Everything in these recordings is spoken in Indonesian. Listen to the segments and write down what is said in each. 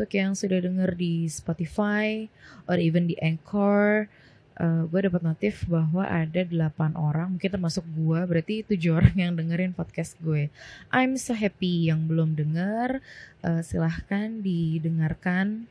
untuk yang sudah denger di Spotify or even di Anchor. Uh, gue dapat notif bahwa ada 8 orang, mungkin termasuk gue, berarti 7 orang yang dengerin podcast gue. I'm so happy yang belum denger, uh, silahkan didengarkan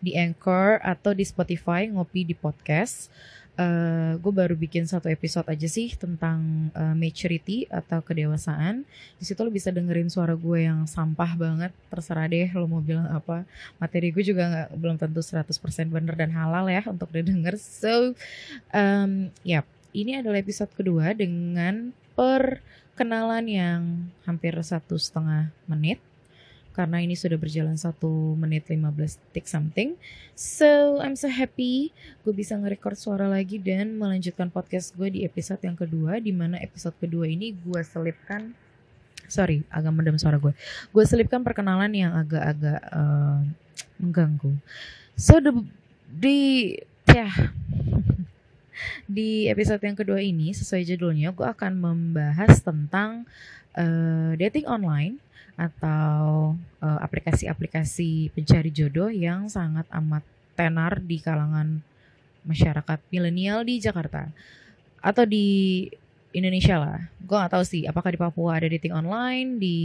di Anchor atau di Spotify ngopi di podcast uh, gue baru bikin satu episode aja sih tentang uh, maturity atau kedewasaan. Di situ lo bisa dengerin suara gue yang sampah banget. Terserah deh lo mau bilang apa. Materi gue juga nggak belum tentu 100% bener dan halal ya untuk didengar. So, um, ya, yep, ini adalah episode kedua dengan perkenalan yang hampir satu setengah menit karena ini sudah berjalan satu menit 15 detik something. So I'm so happy gue bisa nge-record suara lagi dan melanjutkan podcast gue di episode yang kedua di mana episode kedua ini gue selipkan sorry agak mendem suara gue. Gue selipkan perkenalan yang agak-agak uh, mengganggu. So the di ya di episode yang kedua ini sesuai judulnya gue akan membahas tentang uh, dating online atau uh, aplikasi-aplikasi pencari jodoh yang sangat amat tenar di kalangan masyarakat milenial di Jakarta atau di Indonesia lah. Gue gak tahu sih apakah di Papua ada dating online, di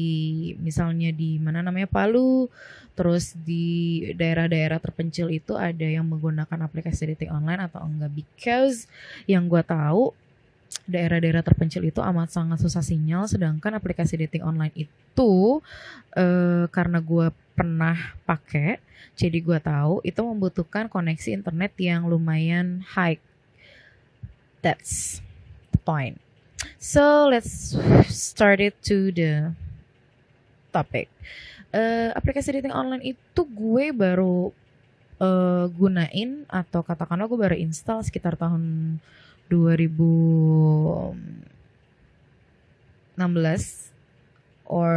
misalnya di mana namanya Palu, terus di daerah-daerah terpencil itu ada yang menggunakan aplikasi dating online atau enggak. Because yang gue tahu daerah-daerah terpencil itu amat sangat susah sinyal sedangkan aplikasi dating online itu uh, karena gue pernah pakai jadi gue tahu itu membutuhkan koneksi internet yang lumayan high. That's the point. So let's start it to the topic. Uh, aplikasi dating online itu gue baru uh, gunain atau katakanlah gue baru install sekitar tahun 2016 or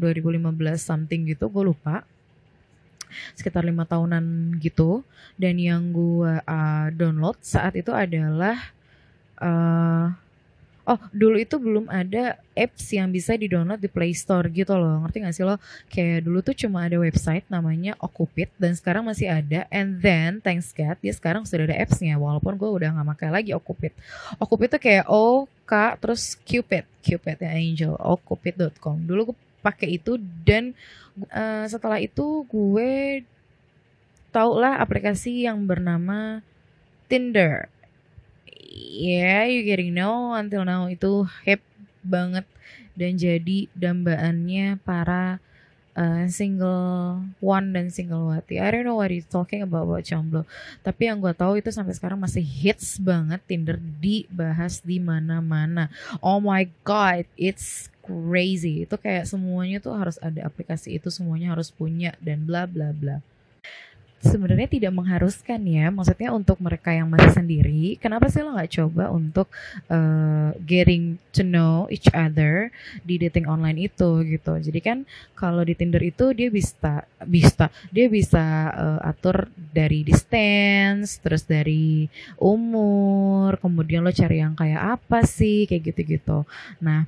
2015 something gitu gue lupa. Sekitar lima tahunan gitu. Dan yang gue uh, download saat itu adalah uh, Oh, dulu itu belum ada apps yang bisa di-download di Play Store gitu loh. Ngerti gak sih lo? Kayak dulu tuh cuma ada website namanya Okupit dan sekarang masih ada. And then, thanks God, ya sekarang sudah ada appsnya. Walaupun gue udah gak pakai lagi Okupit. Okupit tuh kayak O, K, terus Cupid. Cupid ya Angel. Okupit.com. Dulu gue pakai itu dan uh, setelah itu gue tau lah aplikasi yang bernama Tinder yeah you getting know until now itu hip banget dan jadi dambaannya para uh, single one dan single wati. I don't know what he's talking about about jomblo. Tapi yang gue tahu itu sampai sekarang masih hits banget Tinder dibahas di mana-mana. Oh my god, it's crazy. Itu kayak semuanya tuh harus ada aplikasi itu, semuanya harus punya dan bla bla bla sebenarnya tidak mengharuskan ya. Maksudnya untuk mereka yang masih sendiri, kenapa sih lo nggak coba untuk uh, getting to know each other di dating online itu gitu. Jadi kan kalau di Tinder itu dia bisa bisa dia bisa uh, atur dari distance, terus dari umur, kemudian lo cari yang kayak apa sih kayak gitu-gitu. Nah,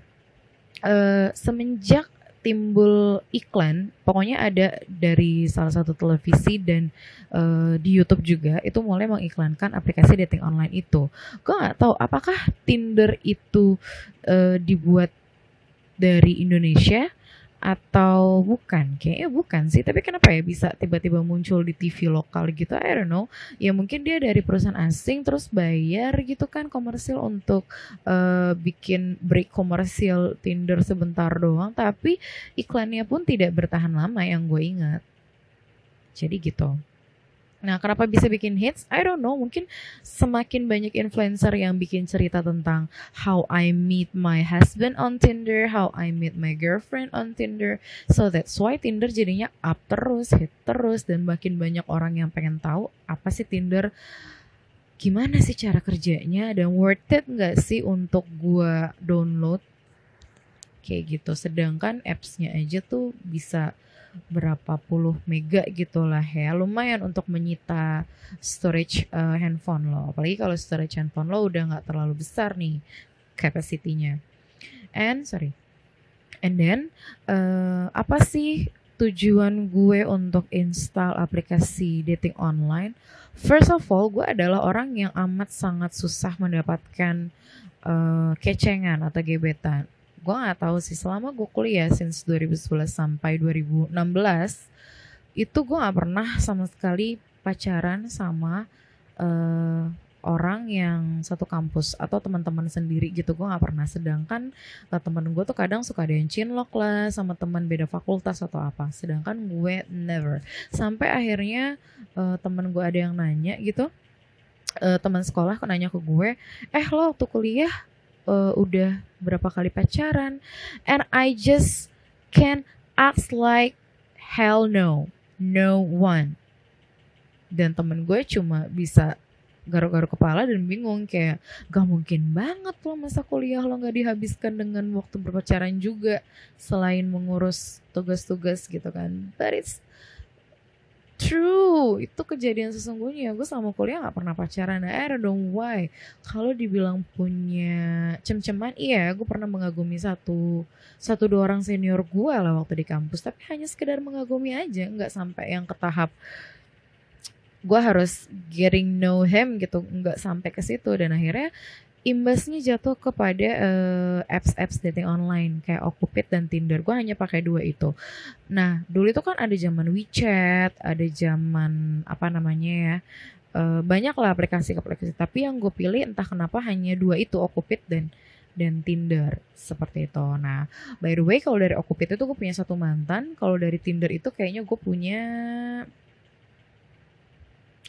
uh, semenjak timbul iklan pokoknya ada dari salah satu televisi dan uh, di YouTube juga itu mulai mengiklankan aplikasi dating online itu. Gue nggak tahu apakah Tinder itu uh, dibuat dari Indonesia atau bukan? Kayaknya bukan sih. Tapi kenapa ya bisa tiba-tiba muncul di TV lokal gitu? I don't know. Ya mungkin dia dari perusahaan asing terus bayar gitu kan komersil untuk uh, bikin break komersil Tinder sebentar doang. Tapi iklannya pun tidak bertahan lama yang gue ingat. Jadi gitu Nah, kenapa bisa bikin hits? I don't know. Mungkin semakin banyak influencer yang bikin cerita tentang how I meet my husband on Tinder, how I meet my girlfriend on Tinder. So that's why Tinder jadinya up terus, hit terus, dan makin banyak orang yang pengen tahu apa sih Tinder, gimana sih cara kerjanya, dan worth it nggak sih untuk gua download kayak gitu. Sedangkan appsnya aja tuh bisa berapa puluh mega gitu lah ya. Lumayan untuk menyita storage uh, handphone lo. Apalagi kalau storage handphone lo udah nggak terlalu besar nih capacity-nya. And sorry. And then uh, apa sih tujuan gue untuk install aplikasi dating online, first of all, gue adalah orang yang amat sangat susah mendapatkan uh, kecengan atau gebetan. Gue nggak tahu sih. Selama gue kuliah since 2011 sampai 2016 itu gue nggak pernah sama sekali pacaran sama uh, orang yang satu kampus atau teman-teman sendiri gitu. Gue nggak pernah. Sedangkan uh, temen gue tuh kadang suka ada yang cinlok lah sama teman beda fakultas atau apa. Sedangkan gue never. Sampai akhirnya uh, temen gue ada yang nanya gitu. Uh, teman sekolah nanya ke gue eh lo waktu kuliah uh, udah berapa kali pacaran and I just can act like hell no no one. Dan temen gue cuma bisa garuk-garuk kepala dan bingung kayak gak mungkin banget loh masa kuliah lo gak dihabiskan dengan waktu berpacaran juga selain mengurus tugas-tugas gitu kan. But it's true. Itu kejadian sesungguhnya. Gue sama kuliah gak pernah pacaran. I don't know why. Kalau dibilang punya cem-ceman iya gue pernah mengagumi satu satu dua orang senior gue lah waktu di kampus. Tapi hanya sekedar mengagumi aja nggak sampai yang ke tahap gue harus getting know him gitu. Nggak sampai ke situ. Dan akhirnya imbasnya jatuh kepada uh, apps-apps dating online kayak Okupit dan Tinder. Gue hanya pakai dua itu. Nah, dulu itu kan ada zaman WeChat, ada zaman apa namanya ya, uh, banyak lah aplikasi-aplikasi. Tapi yang gue pilih entah kenapa hanya dua itu Okupit dan dan Tinder seperti itu. Nah, by the way kalau dari Okupit itu gue punya satu mantan, kalau dari Tinder itu kayaknya gue punya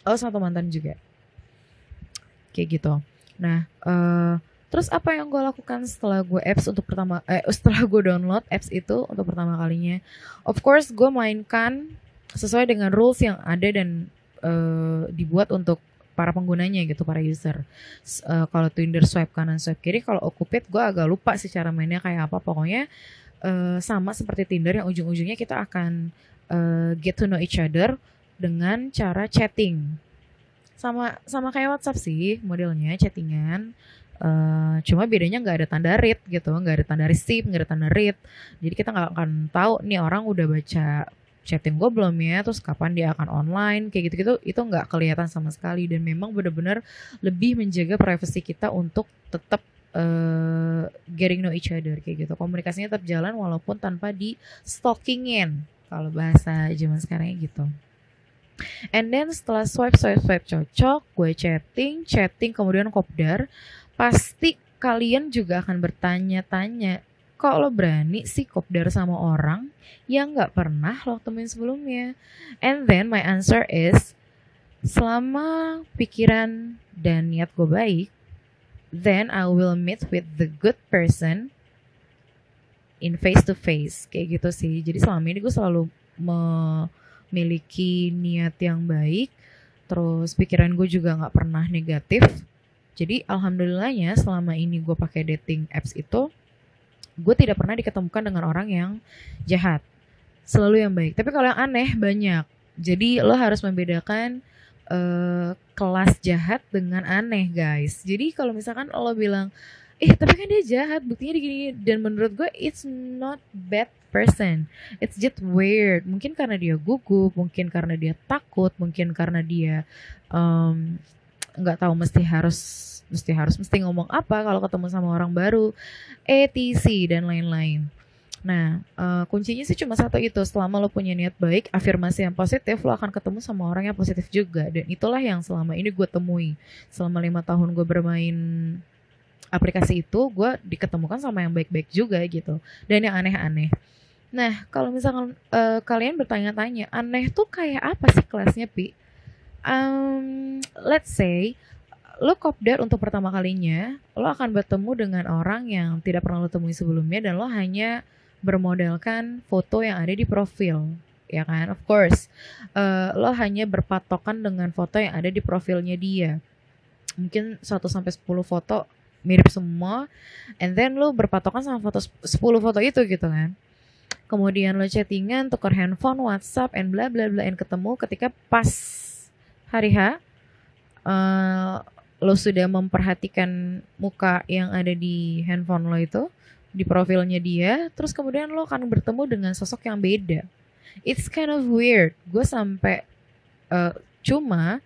oh satu mantan juga kayak gitu nah uh, terus apa yang gue lakukan setelah gue apps untuk pertama eh setelah gue download apps itu untuk pertama kalinya? Of course gue mainkan sesuai dengan rules yang ada dan uh, dibuat untuk para penggunanya gitu para user. Uh, kalau Tinder swipe kanan swipe kiri kalau Okupit gue agak lupa sih cara mainnya kayak apa. Pokoknya uh, sama seperti Tinder yang ujung-ujungnya kita akan uh, get to know each other dengan cara chatting. Sama sama kayak WhatsApp sih modelnya chattingan. Uh, cuma bedanya nggak ada tanda read gitu, nggak ada tanda receive, nggak ada tanda read. Jadi kita nggak akan tahu nih orang udah baca chatting gue belum ya, terus kapan dia akan online, kayak gitu-gitu itu nggak kelihatan sama sekali dan memang benar-benar lebih menjaga privasi kita untuk tetap uh, getting know each other kayak gitu. Komunikasinya tetap jalan walaupun tanpa di stalkingin kalau bahasa zaman sekarang gitu. And then setelah swipe swipe swipe cocok, gue chatting, chatting kemudian kopdar, pasti kalian juga akan bertanya-tanya, kok lo berani sih kopdar sama orang yang nggak pernah lo temuin sebelumnya? And then my answer is, selama pikiran dan niat gue baik, then I will meet with the good person in face to face kayak gitu sih. Jadi selama ini gue selalu me miliki niat yang baik terus pikiran gue juga nggak pernah negatif. Jadi alhamdulillahnya selama ini gue pakai dating apps itu gue tidak pernah diketemukan dengan orang yang jahat. Selalu yang baik. Tapi kalau yang aneh banyak. Jadi lo harus membedakan uh, kelas jahat dengan aneh guys. Jadi kalau misalkan lo bilang eh tapi kan dia jahat buktinya gini dan menurut gue it's not bad person it's just weird mungkin karena dia gugup mungkin karena dia takut mungkin karena dia nggak um, tahu mesti harus mesti harus mesti ngomong apa kalau ketemu sama orang baru etc dan lain-lain Nah, uh, kuncinya sih cuma satu itu. Selama lo punya niat baik, afirmasi yang positif, lo akan ketemu sama orang yang positif juga. Dan itulah yang selama ini gue temui. Selama lima tahun gue bermain aplikasi itu gue diketemukan sama yang baik-baik juga gitu dan yang aneh-aneh nah kalau misalkan uh, kalian bertanya-tanya aneh tuh kayak apa sih kelasnya pi? Um, let's say lo kopdar untuk pertama kalinya lo akan bertemu dengan orang yang tidak pernah lo temui sebelumnya dan lo hanya bermodalkan foto yang ada di profil ya kan? Of course uh, lo hanya berpatokan dengan foto yang ada di profilnya dia. Mungkin 1 sampai 10 foto mirip semua and then lu berpatokan sama foto 10 foto itu gitu kan kemudian lo chattingan tukar handphone WhatsApp and bla bla bla and ketemu ketika pas hari H uh, lo sudah memperhatikan muka yang ada di handphone lo itu di profilnya dia terus kemudian lo akan bertemu dengan sosok yang beda. It's kind of weird. Gue sampai uh, cuma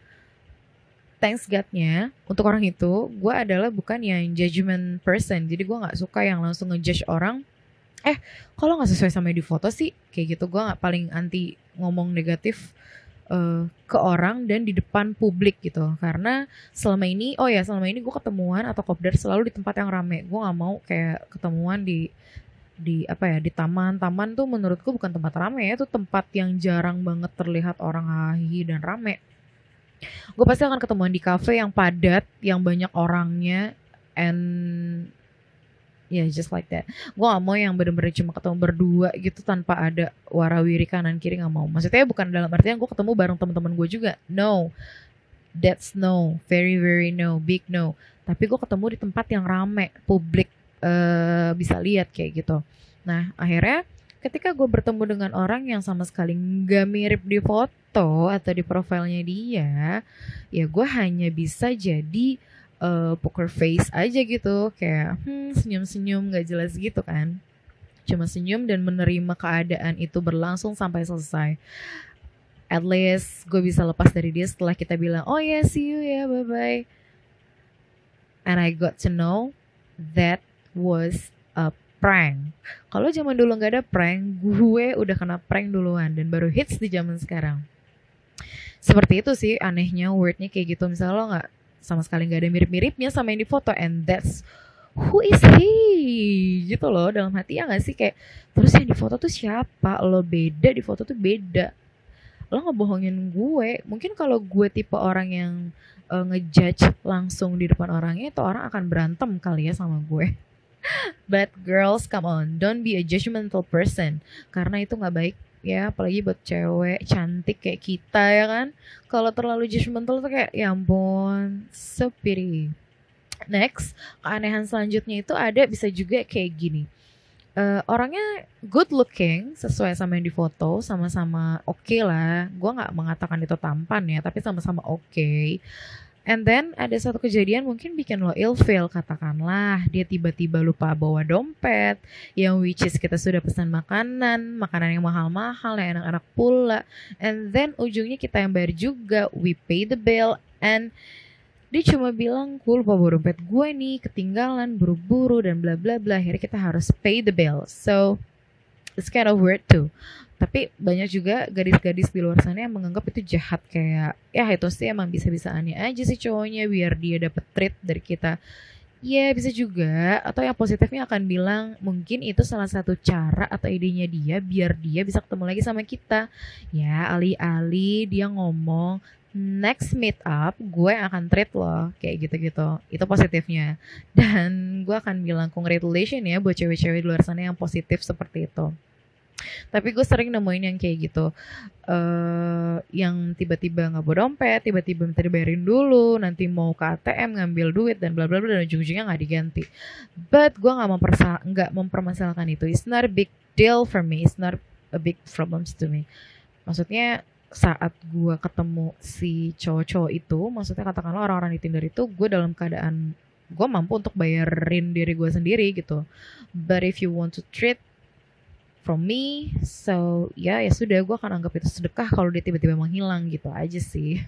thanks God-nya untuk orang itu gue adalah bukan yang judgment person. Jadi gue nggak suka yang langsung ngejudge orang eh kalau nggak sesuai sama di foto sih kayak gitu gue nggak paling anti ngomong negatif uh, ke orang dan di depan publik gitu. Karena selama ini oh ya selama ini gue ketemuan atau kopdar selalu di tempat yang rame. Gue nggak mau kayak ketemuan di di apa ya di taman taman tuh menurutku bukan tempat rame ya itu tempat yang jarang banget terlihat orang hahi dan rame. Gue pasti akan ketemuan di cafe yang padat yang banyak orangnya and ya yeah, just like that. Gue gak mau yang bener-bener cuma ketemu berdua gitu tanpa ada warawiri kanan kiri gak mau. Maksudnya bukan dalam artian gue ketemu bareng teman-teman gue juga. No. That's no. Very very no. Big no. Tapi gue ketemu di tempat yang rame. Publik uh, bisa lihat kayak gitu. Nah akhirnya ketika gue bertemu dengan orang yang sama sekali nggak mirip di foto atau di profilnya dia ya gue hanya bisa jadi uh, poker face aja gitu. Kayak hmm, senyum-senyum gak jelas gitu kan. Cuma senyum dan menerima keadaan itu berlangsung sampai selesai. At least gue bisa lepas dari dia setelah kita bilang oh ya yeah, see you ya yeah, bye bye and I got to know that was a prank. Kalau zaman dulu nggak ada prank gue udah kena prank duluan dan baru hits di zaman sekarang. Seperti itu sih anehnya wordnya kayak gitu. Misalnya lo nggak sama sekali nggak ada mirip-miripnya sama yang di foto. And that's who is he? Gitu loh dalam hati ya nggak sih? Kayak terus yang di foto tuh siapa? Lo beda di foto tuh beda. Lo ngebohongin gue. Mungkin kalau gue tipe orang yang uh, ngejudge langsung di depan orangnya itu orang akan berantem kali ya sama gue. But girls come on. Don't be a judgmental person. Karena itu nggak baik ya apalagi buat cewek cantik kayak kita ya kan? Kalau terlalu judgmental tuh kayak ya ampun sepiri next keanehan selanjutnya itu ada bisa juga kayak gini. Uh, orangnya good looking sesuai sama yang di foto sama-sama oke okay lah. Gue nggak mengatakan itu tampan ya tapi sama-sama oke. okay. And then ada satu kejadian mungkin bikin lo feel katakanlah. Dia tiba-tiba lupa bawa dompet yang which is kita sudah pesan makanan, makanan yang mahal-mahal yang enak-enak pula. And then ujungnya kita yang bayar juga, we pay the bill and dia cuma bilang gue lupa bawa dompet gue nih ketinggalan buru-buru dan bla bla bla akhirnya kita harus pay the bill. So it's kind of weird too tapi banyak juga gadis-gadis di luar sana yang menganggap itu jahat kayak ya itu sih emang bisa-bisaannya aja sih cowoknya biar dia dapet treat dari kita Ya bisa juga atau yang positifnya akan bilang mungkin itu salah satu cara atau idenya dia biar dia bisa ketemu lagi sama kita. Ya alih-alih dia ngomong next meet up gue akan treat loh kayak gitu-gitu. Itu positifnya. Dan gue akan bilang congratulations ya buat cewek-cewek di luar sana yang positif seperti itu tapi gue sering nemuin yang kayak gitu. Uh, yang tiba-tiba nggak bawa dompet tiba-tiba minta dibayarin dulu nanti mau ke ATM ngambil duit dan bla bla bla dan ujung-ujungnya nggak diganti. But gue nggak mempersal nggak mempermasalahkan itu. It's not a big deal for me. It's not a big problems to me. Maksudnya saat gue ketemu si cowok-cowok itu maksudnya katakanlah orang-orang di Tinder itu gue dalam keadaan gue mampu untuk bayarin diri gue sendiri gitu. But if you want to treat from me so ya ya sudah gue akan anggap itu sedekah kalau dia tiba-tiba menghilang gitu aja sih